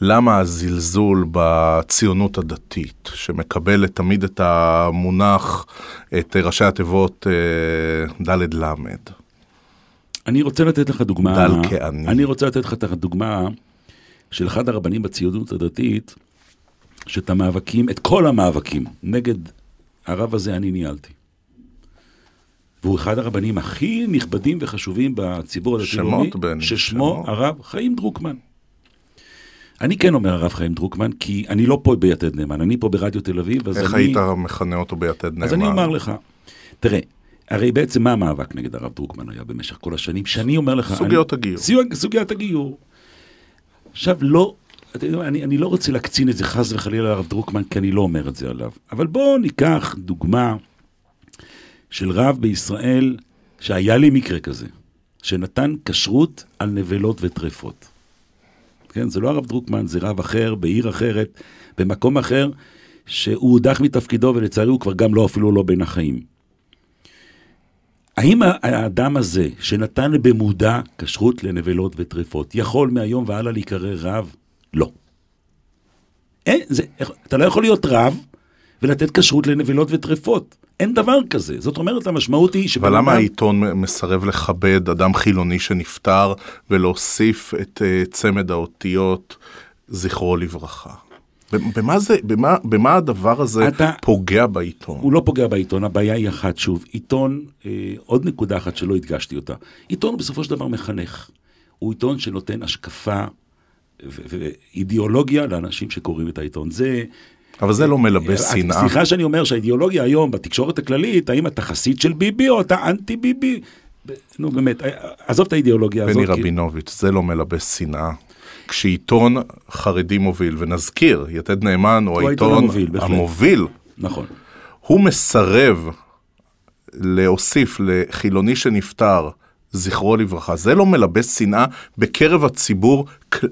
למה הזלזול בציונות הדתית, שמקבלת תמיד את המונח, את ראשי התיבות אה, ד' ל'? אני רוצה לתת לך דוגמה, דל כעני. אני רוצה לתת לך את הדוגמה של אחד הרבנים בציונות הדתית, שאת המאבקים, את כל המאבקים נגד הרב הזה אני ניהלתי. והוא אחד הרבנים הכי נכבדים וחשובים בציבור הדתי-לאומי, שמות, בני, ששמו שמות. הרב חיים דרוקמן. אני כן אומר הרב חיים דרוקמן, כי אני לא פה ביתד נאמן, אני פה ברדיו תל אביב, אז איך אני... היית מכנה אותו ביתד נאמן? אז אני אומר לך, תראה, הרי בעצם מה המאבק נגד הרב דרוקמן היה במשך כל השנים? שאני אומר לך... סוגיות אני, הגיור. סוג, סוגיית הגיור. עכשיו, לא, אני, אני לא רוצה להקצין את זה חס וחלילה לרב דרוקמן, כי אני לא אומר את זה עליו. אבל בואו ניקח דוגמה של רב בישראל, שהיה לי מקרה כזה, שנתן כשרות על נבלות וטרפות. כן, זה לא הרב דרוקמן, זה רב אחר, בעיר אחרת, במקום אחר, שהוא הודח מתפקידו, ולצערי הוא כבר גם לא, אפילו לא בין החיים. האם האדם הזה, שנתן במודע כשרות לנבלות וטרפות, יכול מהיום והלאה להיקרא רב? לא. אין, זה, אתה לא יכול להיות רב ולתת כשרות לנבלות וטרפות. אין דבר כזה. זאת אומרת, המשמעות היא שבן אבל למה אדם- העיתון מסרב לכבד אדם חילוני שנפטר ולהוסיף את אה, צמד האותיות זכרו לברכה? במה זה, במה, במה הדבר הזה אתה- פוגע בעיתון? הוא לא פוגע בעיתון, הבעיה היא אחת, שוב, עיתון, אה, עוד נקודה אחת שלא הדגשתי אותה, עיתון הוא בסופו של דבר מחנך. הוא עיתון שנותן השקפה ואידיאולוגיה לאנשים שקוראים את העיתון. זה... אבל זה לא מלבש אה, שנאה. סליחה שאני אומר שהאידיאולוגיה היום בתקשורת הכללית, האם אתה חסיד של ביבי או אתה אנטי ביבי? נו באמת, אה, עזוב את האידיאולוגיה הזאת. בני רבינוביץ', זה לא מלבש שנאה. כשעיתון חרדי מוביל, ונזכיר, יתד נאמן הוא העיתון. המוביל, נכון. הוא מסרב להוסיף לחילוני שנפטר זכרו לברכה. זה לא מלבש שנאה בקרב הציבור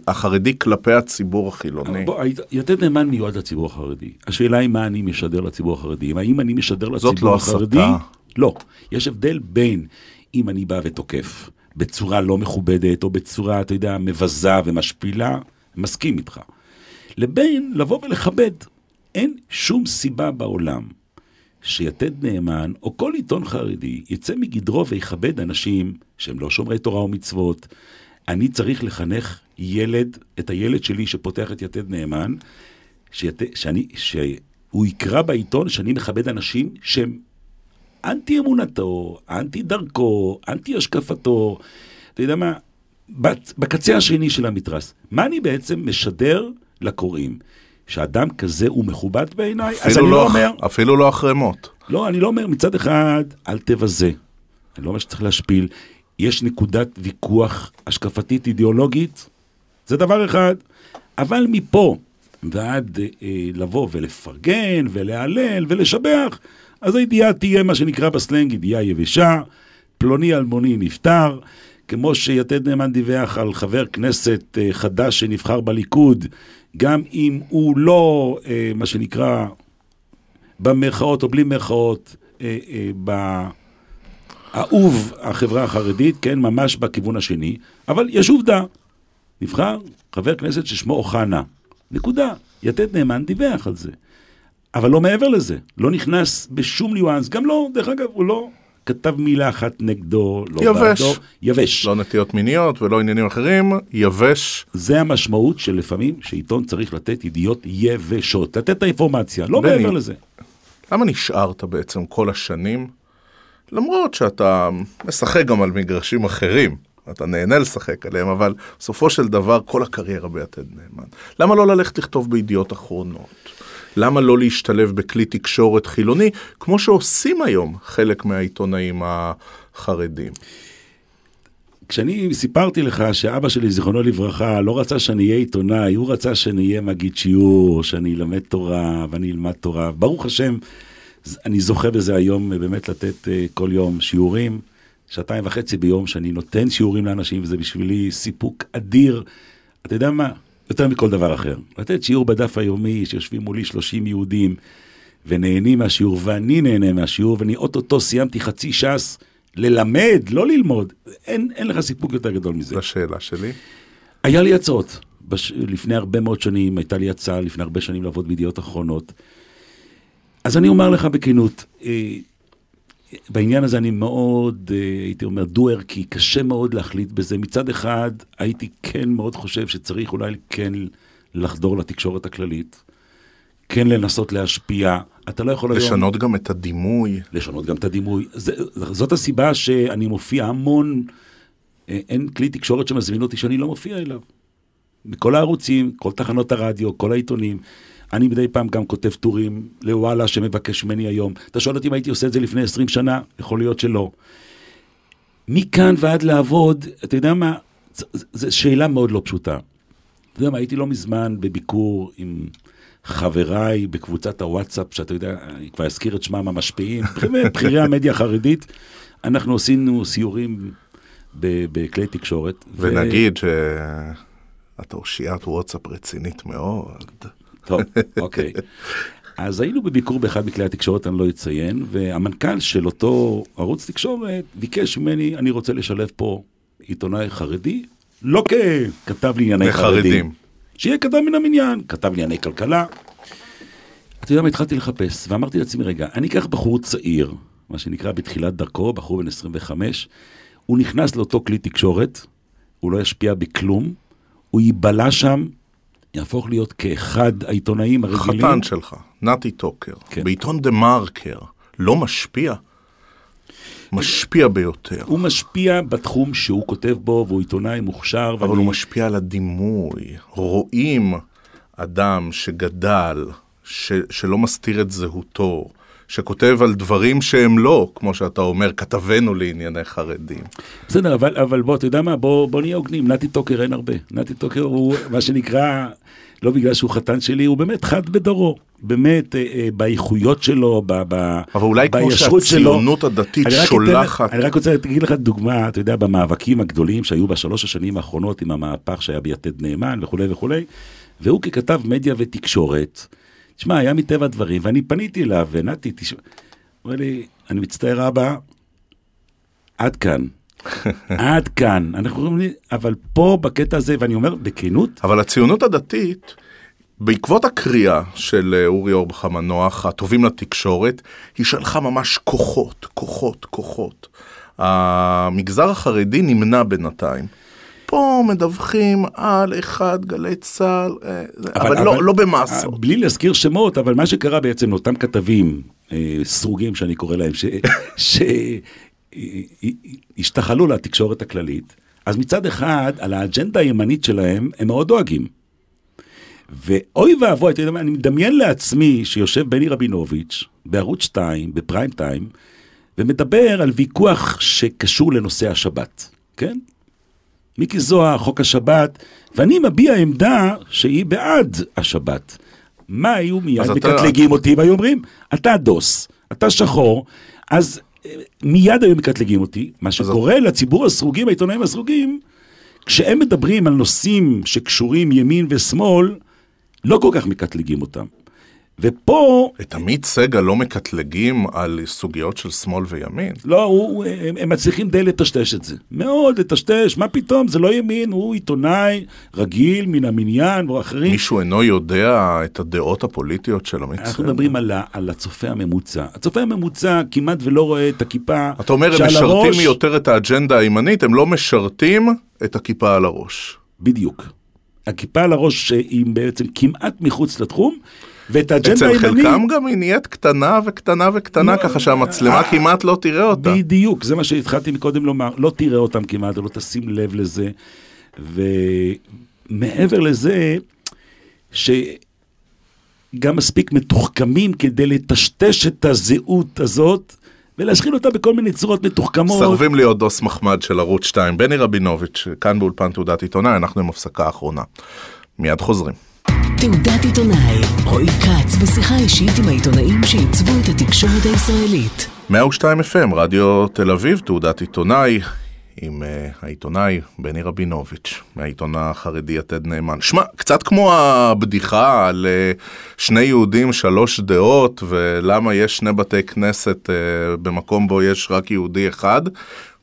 החרדי כלפי הציבור החילוני. בוא, יתד נאמן מיועד לציבור החרדי. השאלה היא מה אני משדר לציבור החרדי. האם אני משדר לציבור זאת לא החרדי? הסתה. לא. יש הבדל בין אם אני בא ותוקף בצורה לא מכובדת, או בצורה, אתה יודע, מבזה ומשפילה, מסכים איתך. לבין לבוא ולכבד. אין שום סיבה בעולם שיתד נאמן, או כל עיתון חרדי, יצא מגדרו ויכבד אנשים שהם לא שומרי תורה ומצוות. אני צריך לחנך ילד, את הילד שלי שפותח את יתד נאמן, שית, שאני, שהוא יקרא בעיתון שאני מכבד אנשים שהם אנטי אמונתו, אנטי דרכו, אנטי השקפתו. אתה יודע מה? בקצה השני של המתרס, מה אני בעצם משדר לקוראים? שאדם כזה הוא מכובד בעיניי? אז אני לא, לא אומר, אפילו לא אחרי מות. לא, אני לא אומר, מצד אחד, אל תבזה. אני לא אומר שצריך להשפיל. יש נקודת ויכוח השקפתית אידיאולוגית, זה דבר אחד. אבל מפה ועד אה, אה, לבוא ולפרגן ולהלל ולשבח, אז הידיעה תהיה מה שנקרא בסלנג ידיעה יבשה, פלוני אלמוני נפטר, כמו שיתד נאמן דיווח על חבר כנסת אה, חדש שנבחר בליכוד, גם אם הוא לא, אה, מה שנקרא, במרכאות או בלי מרכאות, אה, אה, באהוב החברה החרדית, כן, ממש בכיוון השני, אבל יש עובדה, נבחר חבר כנסת ששמו אוחנה, נקודה, יתד נאמן דיווח על זה. אבל לא מעבר לזה, לא נכנס בשום ניואנס, גם לא, דרך אגב, הוא לא כתב מילה אחת נגדו, לא יבש. בעדו, יבש. לא נטיות מיניות ולא עניינים אחרים, יבש. זה המשמעות של לפעמים שעיתון צריך לתת ידיעות יבשות, לתת את האינפורמציה, לא בני, מעבר לזה. למה נשארת בעצם כל השנים, למרות שאתה משחק גם על מגרשים אחרים, אתה נהנה לשחק עליהם, אבל בסופו של דבר כל הקריירה ביתד נאמן. למה לא ללכת לכתוב בידיעות אחרונות? למה לא להשתלב בכלי תקשורת חילוני, כמו שעושים היום חלק מהעיתונאים החרדים? כשאני סיפרתי לך שאבא שלי, זיכרונו לברכה, לא רצה שאני אהיה עיתונאי, הוא רצה שאני אהיה מגיד שיעור, שאני אלמד תורה ואני אלמד תורה. ברוך השם, אני זוכה בזה היום באמת לתת אה, כל יום שיעורים, שעתיים וחצי ביום, שאני נותן שיעורים לאנשים, וזה בשבילי סיפוק אדיר. אתה יודע מה? יותר מכל דבר אחר. לתת שיעור בדף היומי, שיושבים מולי 30 יהודים, ונהנים מהשיעור, ואני נהנה מהשיעור, ואני אוטוטו סיימתי חצי ש"ס ללמד, לא ללמוד. אין, אין לך סיפוק יותר גדול מזה. זו השאלה שלי. היה לי הצעות. בש... לפני הרבה מאוד שנים, הייתה לי הצעה לפני הרבה שנים לעבוד בידיעות אחרונות. אז אני אומר לך בכנות, אה, בעניין הזה אני מאוד, אה, הייתי אומר, דו-ערכי, קשה מאוד להחליט בזה. מצד אחד, הייתי כן מאוד חושב שצריך אולי כן לחדור לתקשורת הכללית, כן לנסות להשפיע. אתה לא יכול היום... לשנות גם את הדימוי. לשנות גם את הדימוי. זה, זאת הסיבה שאני מופיע המון, אה, אין כלי תקשורת שמזמין אותי שאני לא מופיע אליו. בכל הערוצים, כל תחנות הרדיו, כל העיתונים. אני מדי פעם גם כותב טורים לוואלה שמבקש ממני היום. אתה שואל אותי אם הייתי עושה את זה לפני 20 שנה? יכול להיות שלא. מכאן ועד לעבוד, אתה יודע מה? זו שאלה מאוד לא פשוטה. אתה יודע מה, הייתי לא מזמן בביקור עם חבריי בקבוצת הוואטסאפ, שאתה יודע, אני כבר אזכיר את שמם המשפיעים, [laughs] בכירי המדיה החרדית. אנחנו עשינו סיורים בכלי תקשורת. ונגיד ו... שאתה אושיית וואטסאפ רצינית מאוד. טוב, אוקיי. אז היינו בביקור באחד מכלי התקשורת, אני לא אציין, והמנכ"ל של אותו ערוץ תקשורת ביקש ממני, אני רוצה לשלב פה עיתונאי חרדי, לא ככתב לענייני חרדים. שיהיה כתב מן המניין, כתב לענייני כלכלה. אתה יודע מה, התחלתי לחפש, ואמרתי לעצמי, רגע, אני אקח בחור צעיר, מה שנקרא בתחילת דרכו, בחור בן 25, הוא נכנס לאותו כלי תקשורת, הוא לא ישפיע בכלום, הוא ייבלע שם יהפוך להיות כאחד העיתונאים הרגילים. חתן שלך, נתי טוקר, כן. בעיתון דה מרקר, לא משפיע? משפיע ביותר. הוא משפיע בתחום שהוא כותב בו, והוא עיתונאי מוכשר. אבל ואני... הוא משפיע על הדימוי. רואים אדם שגדל, ש... שלא מסתיר את זהותו, שכותב על דברים שהם לא, כמו שאתה אומר, כתבנו לענייני חרדים. בסדר, אבל, אבל בוא, אתה יודע מה, בוא, בוא נהיה הוגנים, נתי טוקר אין הרבה. נתי טוקר הוא מה שנקרא, לא בגלל שהוא חתן שלי, הוא באמת חד בדורו. באמת, אה, אה, באיכויות שלו, ב, ב, אבל אולי כמו שהציונות שלו, הדתית אני שולחת... אני רק רוצה להגיד לך דוגמה, אתה יודע, במאבקים הגדולים שהיו בשלוש השנים האחרונות עם המהפך שהיה ביתד נאמן וכולי וכולי, והוא ככתב מדיה ותקשורת, תשמע, היה מטבע הדברים, ואני פניתי אליו, ונתי, תשמע, הוא אומר לי, אני מצטער אבא, עד כאן. [laughs] עד כאן. אנחנו אומרים, אבל פה, בקטע הזה, ואני אומר בכנות... אבל הציונות הדתית, בעקבות הקריאה של אה, אורי אורבך המנוח, הטובים לתקשורת, היא שלחה ממש כוחות, כוחות, כוחות. המגזר החרדי נמנע בינתיים. פה מדווחים על אחד גלי צה"ל, אה, אבל, אבל, לא, אבל לא במאסות. אה, בלי להזכיר שמות, אבל מה שקרה בעצם לאותם כתבים, סרוגים שאני קורא להם, [laughs] שהשתחלו לתקשורת הכללית, אז מצד אחד, על האג'נדה הימנית שלהם, הם מאוד דואגים. ואוי ואבוי, אתה יודע מה, אני מדמיין לעצמי שיושב בני רבינוביץ' בערוץ 2, בפריים טיים, ומדבר על ויכוח שקשור לנושא השבת, כן? מיקי זוהר, חוק השבת, ואני מביע עמדה שהיא בעד השבת. מה היו מיד מקטלגים אתה... אותי והיו אומרים, אתה דוס, אתה שחור, אז מיד היו מקטלגים אותי. מה שקורה אז... לציבור הסרוגים, העיתונאים הסרוגים, כשהם מדברים על נושאים שקשורים ימין ושמאל, לא כל כך מקטלגים אותם. ופה... את עמית סגל לא מקטלגים על סוגיות של שמאל וימין? לא, הוא, הם, הם מצליחים די לטשטש את זה. מאוד לטשטש, מה פתאום, זה לא ימין, הוא עיתונאי רגיל מן המניין או אחרים. מישהו אינו יודע את הדעות הפוליטיות של עמית סגל? אנחנו מדברים על, על הצופה הממוצע. הצופה הממוצע כמעט ולא רואה את הכיפה אתה אומר, הם משרתים הראש... יותר את האג'נדה הימנית, הם לא משרתים את הכיפה על הראש. בדיוק. הכיפה על הראש היא בעצם כמעט מחוץ לתחום. ואת האג'נדה הימנית... אצל חלקם גם היא נהיית קטנה וקטנה וקטנה, לא, ככה שהמצלמה אה, כמעט לא תראה אותה. בדיוק, זה מה שהתחלתי מקודם לומר, לא תראה אותם כמעט, לא תשים לב לזה. ומעבר לזה, שגם מספיק מתוחכמים כדי לטשטש את הזהות הזאת. ולהשחיל אותה בכל מיני צורות מתוחכמות. סרבים להיות דוס מחמד של ערוץ 2. בני רבינוביץ', כאן באולפן תעודת עיתונאי, אנחנו עם הפסקה אחרונה. מיד חוזרים. תעודת עיתונאי, רועי כץ בשיחה אישית עם העיתונאים שעיצבו את התקשורת הישראלית. 102 FM, רדיו תל אביב, תעודת עיתונאי, עם uh, העיתונאי בני רבינוביץ', מהעיתון החרדי יתד נאמן. שמע, קצת כמו הבדיחה על uh, שני יהודים, שלוש דעות, ולמה יש שני בתי כנסת uh, במקום בו יש רק יהודי אחד,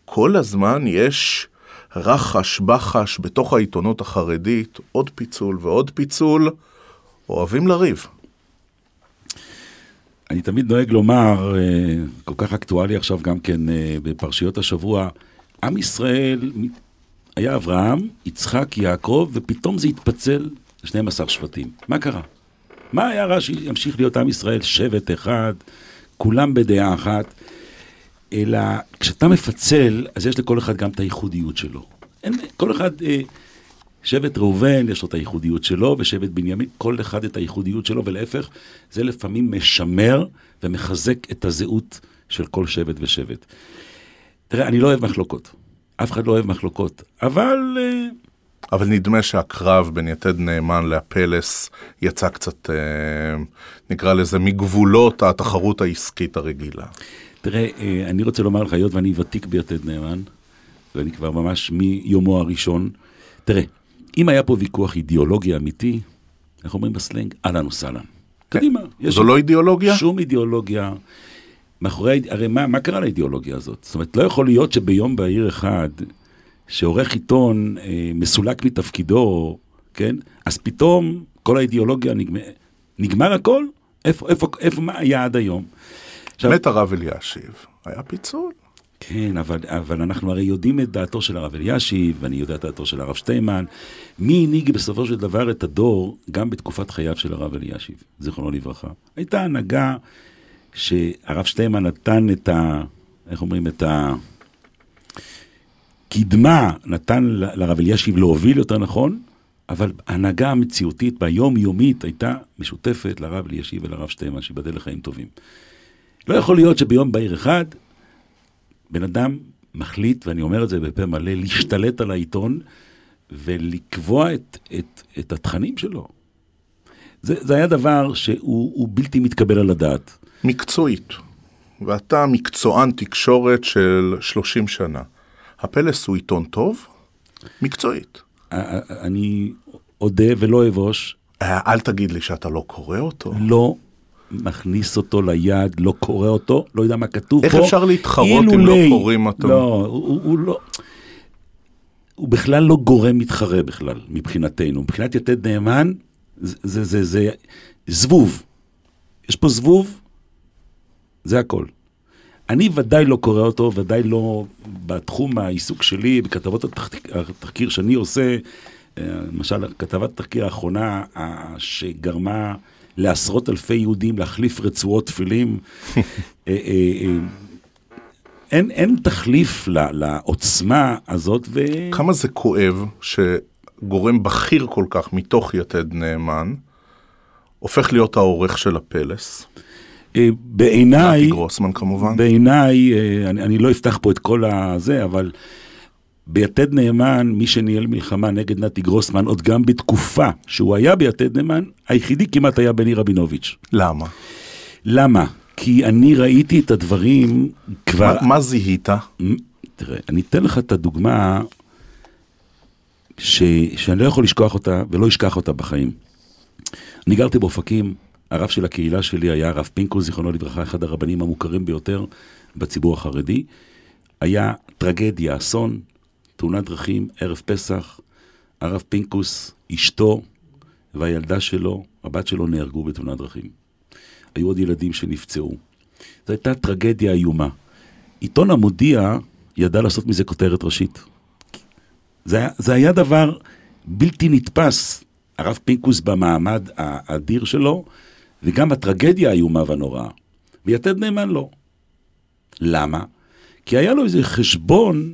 כל הזמן יש רחש בחש בתוך העיתונות החרדית, עוד פיצול ועוד פיצול, אוהבים לריב. אני תמיד נוהג לומר, אה, כל כך אקטואלי עכשיו גם כן אה, בפרשיות השבוע, עם ישראל היה אברהם, יצחק, יעקב, ופתאום זה התפצל ל-12 שבטים. מה קרה? מה היה רע שימשיך להיות עם ישראל שבט אחד, כולם בדעה אחת? אלא כשאתה מפצל, אז יש לכל אחד גם את הייחודיות שלו. אין, כל אחד, אה, שבט ראובן, יש לו את הייחודיות שלו, ושבט בנימין, כל אחד את הייחודיות שלו, ולהפך, זה לפעמים משמר ומחזק את הזהות של כל שבט ושבט. תראה, אני לא אוהב מחלוקות. אף אחד לא אוהב מחלוקות, אבל... אה, אבל נדמה שהקרב בין יתד נאמן לאפלס יצא קצת, אה, נקרא לזה, מגבולות התחרות העסקית הרגילה. תראה, אה, אני רוצה לומר לך, היות ואני ותיק ביתד נאמן, ואני כבר ממש מיומו הראשון, תראה, אם היה פה ויכוח אידיאולוגי אמיתי, איך אומרים בסלנג? אהלן וסהלן. כן. קדימה. זו לא אידיאולוגיה? שום אידיאולוגיה. מאחורי, הרי מה, מה קרה לאידיאולוגיה הזאת? זאת אומרת, לא יכול להיות שביום בהיר אחד, שעורך עיתון אה, מסולק מתפקידו, כן? אז פתאום כל האידיאולוגיה נגמר, נגמר הכל? איפה, איפה, איפה, מה היה עד היום? עכשיו, מת הרב אלישיב, היה פיצול. כן, אבל, אבל אנחנו הרי יודעים את דעתו של הרב אלישיב, ואני יודע את דעתו של הרב שטיימן. מי הנהיג בסופו של דבר את הדור, גם בתקופת חייו של הרב אלישיב, זיכרונו לברכה? הייתה הנהגה שהרב שטיימן נתן את ה... איך אומרים? את הקדמה, נתן לרב אלישיב להוביל יותר נכון, אבל ההנהגה המציאותית ביום-יומית הייתה משותפת לרב אלישיב ולרב שטיימן, שיבדל לחיים טובים. לא יכול להיות שביום בהיר אחד, בן אדם מחליט, ואני אומר את זה בפה מלא, להשתלט על העיתון ולקבוע את, את, את התכנים שלו. זה, זה היה דבר שהוא בלתי מתקבל על הדעת. מקצועית, ואתה מקצוען תקשורת של 30 שנה. הפלס הוא עיתון טוב? מקצועית. אני אודה ולא אבוש. אל תגיד לי שאתה לא קורא אותו. לא מכניס אותו ליד, לא קורא אותו, לא יודע מה כתוב איך פה. איך אפשר להתחרות אם לא קוראים אותו? לא, הוא, הוא לא... הוא בכלל לא גורם מתחרה בכלל, מבחינתנו. מבחינת יתד נאמן, זה, זה, זה, זה זבוב. יש פה זבוב, זה הכל. אני ודאי לא קורא אותו, ודאי לא בתחום העיסוק שלי, בכתבות התחקיר שאני עושה, אה, למשל, כתבת התחקיר האחרונה שגרמה לעשרות אלפי יהודים להחליף רצועות תפילים. [laughs] אה, אה, אין, אין תחליף לעוצמה הזאת. ו... כמה זה כואב שגורם בכיר כל כך מתוך יתד נאמן הופך להיות העורך של הפלס? אה, בעיניי, נתי גרוסמן כמובן. בעיניי, אה, אני, אני לא אפתח פה את כל הזה, אבל ביתד נאמן, מי שניהל מלחמה נגד נתי גרוסמן, עוד גם בתקופה שהוא היה ביתד נאמן, היחידי כמעט היה בני רבינוביץ'. למה? למה? כי אני ראיתי את הדברים כבר... מה, מה זיהית? תראה, אני אתן לך את הדוגמה ש... שאני לא יכול לשכוח אותה ולא אשכח אותה בחיים. אני גרתי באופקים הרב של הקהילה שלי היה הרב פינקוס, זיכרונו לברכה, אחד הרבנים המוכרים ביותר בציבור החרדי. היה טרגדיה, אסון, תאונת דרכים, ערב פסח. הרב פינקוס, אשתו והילדה שלו, הבת שלו נהרגו בתאונת דרכים. היו עוד ילדים שנפצעו. זו הייתה טרגדיה איומה. עיתון המודיע ידע לעשות מזה כותרת ראשית. זה היה, זה היה דבר בלתי נתפס. הרב פינקוס במעמד האדיר שלו, וגם הטרגדיה האיומה והנוראה. ויתד נאמן לא. למה? כי היה לו איזה חשבון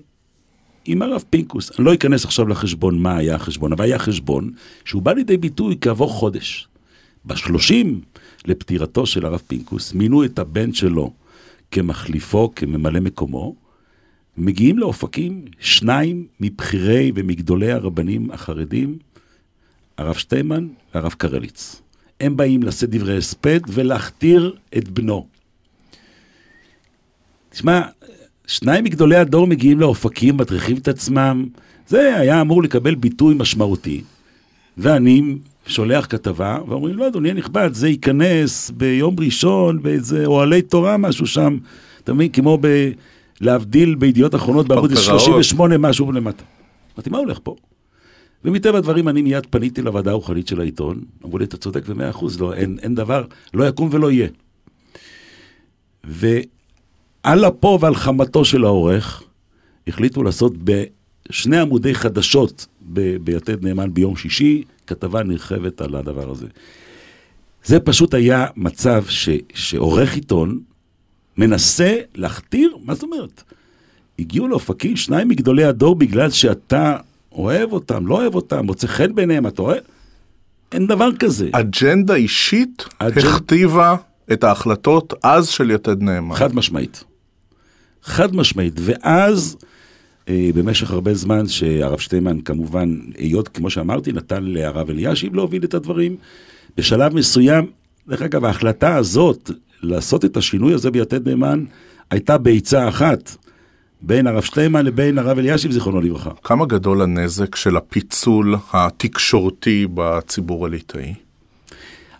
עם הרב פינקוס. אני לא אכנס עכשיו לחשבון מה היה החשבון, אבל היה חשבון שהוא בא לידי ביטוי כעבור חודש. בשלושים לפטירתו של הרב פינקוס, מינו את הבן שלו כמחליפו, כממלא מקומו. מגיעים לאופקים שניים מבכירי ומגדולי הרבנים החרדים, הרב שטיימן והרב קרליץ. הם באים לשאת דברי הספד ולהכתיר את בנו. תשמע, שניים מגדולי הדור מגיעים לאופקים, מטריחים את עצמם, זה היה אמור לקבל ביטוי משמעותי. ואני שולח כתבה, ואומרים, לא, אדוני הנכבד, זה ייכנס ביום ראשון באיזה אוהלי תורה, משהו שם, אתה מבין? כמו ב... להבדיל בידיעות אחרונות בעמוד 38, משהו למטה. אמרתי, מה הולך פה? ומטבע הדברים אני מיד פניתי לוועדה הרוחנית של העיתון, אמרו לי, אתה צודק במאה אחוז, לא, אין, אין דבר, לא יקום ולא יהיה. ועל אפו ועל חמתו של העורך, החליטו לעשות בשני עמודי חדשות ב- ביתד נאמן ביום שישי, כתבה נרחבת על הדבר הזה. זה פשוט היה מצב ש, שעורך עיתון מנסה להכתיר, מה זאת אומרת? הגיעו לאופקים שניים מגדולי הדור בגלל שאתה אוהב אותם, לא אוהב אותם, מוצא חן בעיניהם, אתה אוהב? אין דבר כזה. אג'נדה אישית אג'נ- הכתיבה את ההחלטות אז של יתד נאמן. חד משמעית. חד משמעית. ואז, אה, במשך הרבה זמן, שהרב שטיימן כמובן, היות, כמו שאמרתי, נתן לרב אלישיב להוביל את הדברים, בשלב מסוים, דרך אגב, ההחלטה הזאת, לעשות את השינוי הזה ביתד נאמן, הייתה בעיצה אחת. בין הרב שטיימן לבין הרב אלישיב, זיכרונו לברכה. כמה גדול הנזק של הפיצול התקשורתי בציבור הליטאי?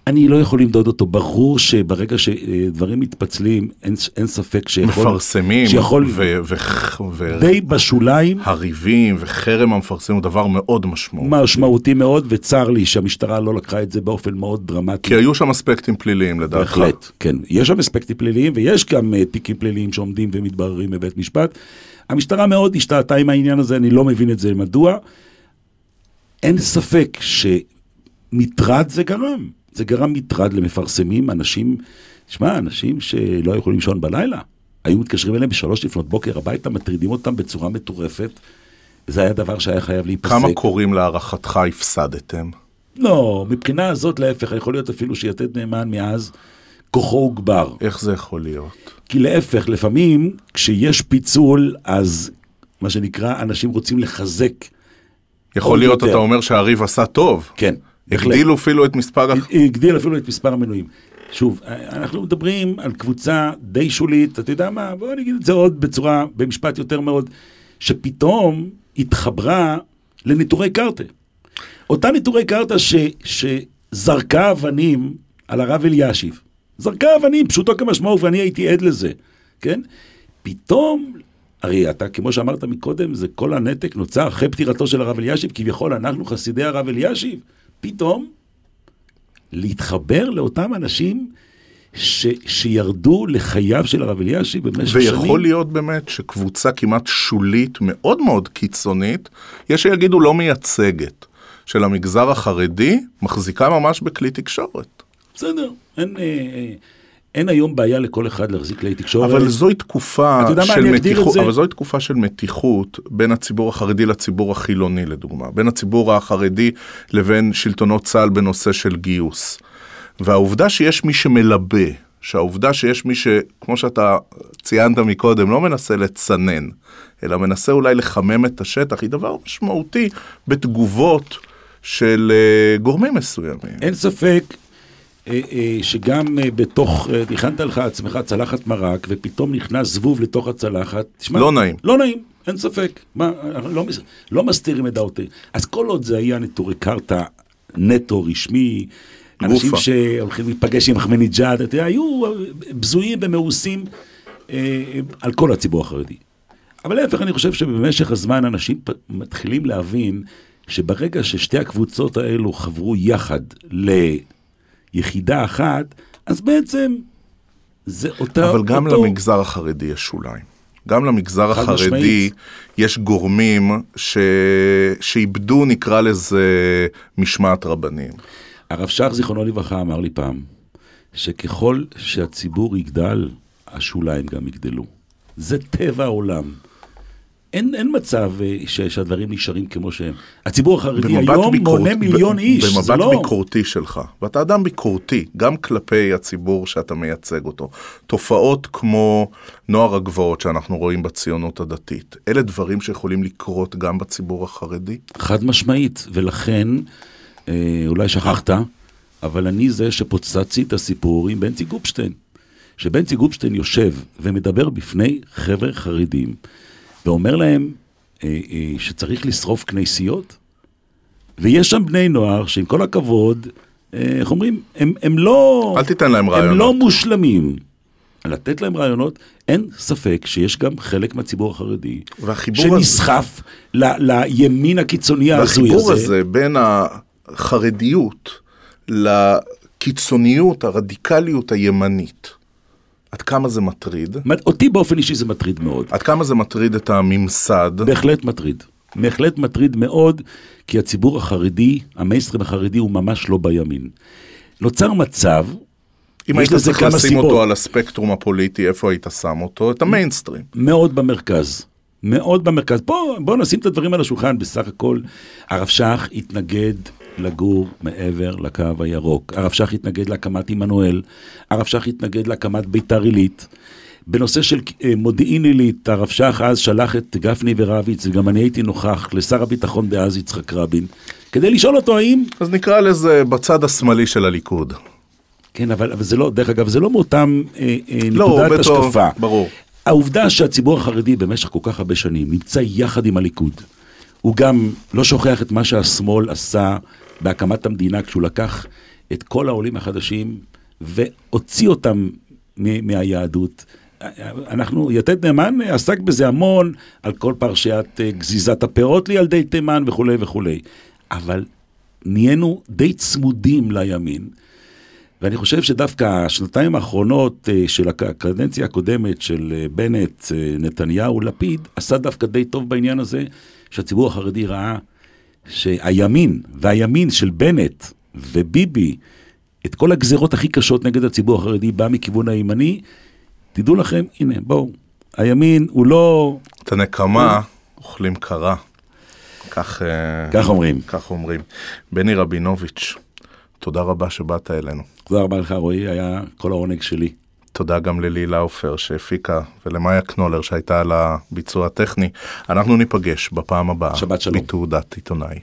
אני לא יכול למדוד אותו. ברור שברגע שדברים מתפצלים, אין, אין ספק שיכול... מפרסמים, שיכול... ו- ו- ו- די בשוליים, הריבים וחרם המפרסם הוא דבר מאוד משמעותי. משמעותי מאוד, וצר לי שהמשטרה לא לקחה את זה באופן מאוד דרמטי. כי היו שם אספקטים פליליים לדעתך. בהחלט, כן. יש שם אספקטים פליליים, ויש גם uh, תיקים פליליים שעומדים ומתבררים בבית משפט. המשטרה מאוד השתהתה עם העניין הזה, אני לא מבין את זה מדוע. אין ספק שמטרד זה גרם. זה גרם מטרד למפרסמים, אנשים, תשמע, אנשים שלא יכולים לישון בלילה. היו מתקשרים אליהם בשלוש לפנות בוקר הביתה, מטרידים אותם בצורה מטורפת. זה היה דבר שהיה חייב להיפסק. כמה קוראים להערכתך הפסדתם? לא, מבחינה הזאת להפך, יכול להיות אפילו שיתד נאמן מאז כוחו הוגבר. איך זה יכול להיות? כי להפך, לפעמים כשיש פיצול, אז מה שנקרא, אנשים רוצים לחזק. יכול להיות, יותר. אתה אומר שהריב עשה טוב. כן. הגדילו אפילו את מספר... הגדיל אפילו את מספר המנויים. שוב, אנחנו מדברים על קבוצה די שולית, אתה יודע מה, בוא נגיד את זה עוד בצורה, במשפט יותר מאוד, שפתאום התחברה לנטורי קרתא. אותה נטורי קרתא ש, שזרקה אבנים על הרב אלישיב. זרקה אבנים, פשוטו כמשמעו, ואני הייתי עד לזה, כן? פתאום, הרי אתה, כמו שאמרת מקודם, זה כל הנתק נוצר אחרי פטירתו של הרב אלישיב, כביכול אנחנו חסידי הרב אלישיב. פתאום, להתחבר לאותם אנשים ש, שירדו לחייו של הרב אלישיב במשך שנים. ויכול להיות באמת שקבוצה כמעט שולית, מאוד מאוד קיצונית, יש שיגידו לא מייצגת, של המגזר החרדי, מחזיקה ממש בכלי תקשורת. בסדר, אין, אה, אה, אין היום בעיה לכל אחד להחזיק כלי תקשורת. אבל זוהי תקופה של מתיחות, זה. אבל זוהי תקופה של מתיחות בין הציבור החרדי לציבור החילוני לדוגמה, בין הציבור החרדי לבין שלטונות צה"ל בנושא של גיוס. והעובדה שיש מי שמלבה, שהעובדה שיש מי ש... כמו שאתה ציינת מקודם, לא מנסה לצנן, אלא מנסה אולי לחמם את השטח, היא דבר משמעותי בתגובות של אה, גורמים מסוימים. אין ספק שגם אה, בתוך, אה, הכנת לך עצמך צלחת מרק, ופתאום נכנס זבוב לתוך הצלחת. תשמע, לא נעים. לא נעים, אין ספק. מה, לא, לא מסתירים את דעותיי. אז כל עוד זה היה נטורי קרתא נטו, רשמי, אנשים גופה. שהולכים להיפגש עם אחמדינג'אד, אתה יודע, היו בזויים ומאוסים אה, על כל הציבור החרדי. אבל להפך, אני חושב שבמשך הזמן אנשים פ- מתחילים להבין שברגע ששתי הקבוצות האלו חברו יחד ליחידה אחת, אז בעצם זה אותה... אבל גם אותו... למגזר החרדי יש שוליים. גם למגזר החרדי משמעית. יש גורמים ש... שאיבדו, נקרא לזה, משמעת רבנים. הרב שך, זיכרונו לברכה, אמר לי פעם, שככל שהציבור יגדל, השוליים גם יגדלו. זה טבע העולם. אין, אין מצב אה, ש, שהדברים נשארים כמו שהם. הציבור החרדי היום מונה מיליון ב- איש, במבט זה לא... ביקורתי שלך, ואתה אדם ביקורתי, גם כלפי הציבור שאתה מייצג אותו. תופעות כמו נוער הגבעות שאנחנו רואים בציונות הדתית, אלה דברים שיכולים לקרות גם בציבור החרדי? חד משמעית, ולכן, אה, אולי שכחת, אבל אני זה שפוצצתי את הסיפור עם בנצי גופשטיין. שבנצי גופשטיין יושב ומדבר בפני חבר'ה חרדים, ואומר להם אה, אה, שצריך לשרוף כנסיות, ויש שם בני נוער שעם כל הכבוד, אה, איך אומרים, הם, הם לא... אל תיתן להם הם רעיונות. לא מושלמים. לתת להם רעיונות, אין ספק שיש גם חלק מהציבור החרדי והחיבור הזה- שנסחף ל- לימין הקיצוני ההזוי והחיבור הזה. הזה בין החרדיות לקיצוניות, הרדיקליות הימנית, עד כמה זה מטריד? אותי באופן אישי זה מטריד מאוד. עד כמה זה מטריד את הממסד? בהחלט מטריד. בהחלט מטריד מאוד, כי הציבור החרדי, המיינסטרים החרדי הוא ממש לא בימין. נוצר מצב, אם היית צריך לשים סיבות. אותו על הספקטרום הפוליטי, איפה היית שם אותו? את המיינסטרים. מאוד במרכז. מאוד במרכז. בוא, בוא נשים את הדברים על השולחן, בסך הכל הרב שך התנגד לגור מעבר לקו הירוק. הרב שך התנגד להקמת עמנואל, הרב שך התנגד להקמת ביתר עילית. בנושא של אה, מודיעין עילית, הרב שך אז שלח את גפני ורביץ, וגם אני הייתי נוכח, לשר הביטחון דאז יצחק רבין, כדי לשאול אותו האם... אז נקרא לזה בצד השמאלי של הליכוד. כן, אבל, אבל זה לא, דרך אגב, זה לא מאותם אה, אה, לא, נקודת השקפה. ברור. העובדה שהציבור החרדי במשך כל כך הרבה שנים נמצא יחד עם הליכוד, הוא גם לא שוכח את מה שהשמאל עשה בהקמת המדינה כשהוא לקח את כל העולים החדשים והוציא אותם מהיהדות. אנחנו, יתד נאמן עסק בזה המון, על כל פרשיית אה, גזיזת הפירות לילדי תימן וכולי וכולי. אבל נהיינו די צמודים לימין. ואני חושב שדווקא השנתיים האחרונות אה, של הק- הקדנציה הקודמת של אה, בנט, נתניהו, לפיד, עשה דווקא די טוב בעניין הזה, שהציבור החרדי ראה שהימין, והימין של בנט וביבי, את כל הגזרות הכי קשות נגד הציבור החרדי בא מכיוון הימני. תדעו לכם, הנה, בואו, הימין הוא לא... את הנקמה אוכלים קרה. כך, אה, כך אומרים. כך אומרים. בני רבינוביץ', תודה רבה שבאת אלינו. תודה רבה לך, רועי, היה כל העונג שלי. תודה גם ללי לאופר שהפיקה ולמאיה קנולר שהייתה על הביצוע הטכני. אנחנו ניפגש בפעם הבאה. שבת שלום. בתעודת עיתונאי.